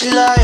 she like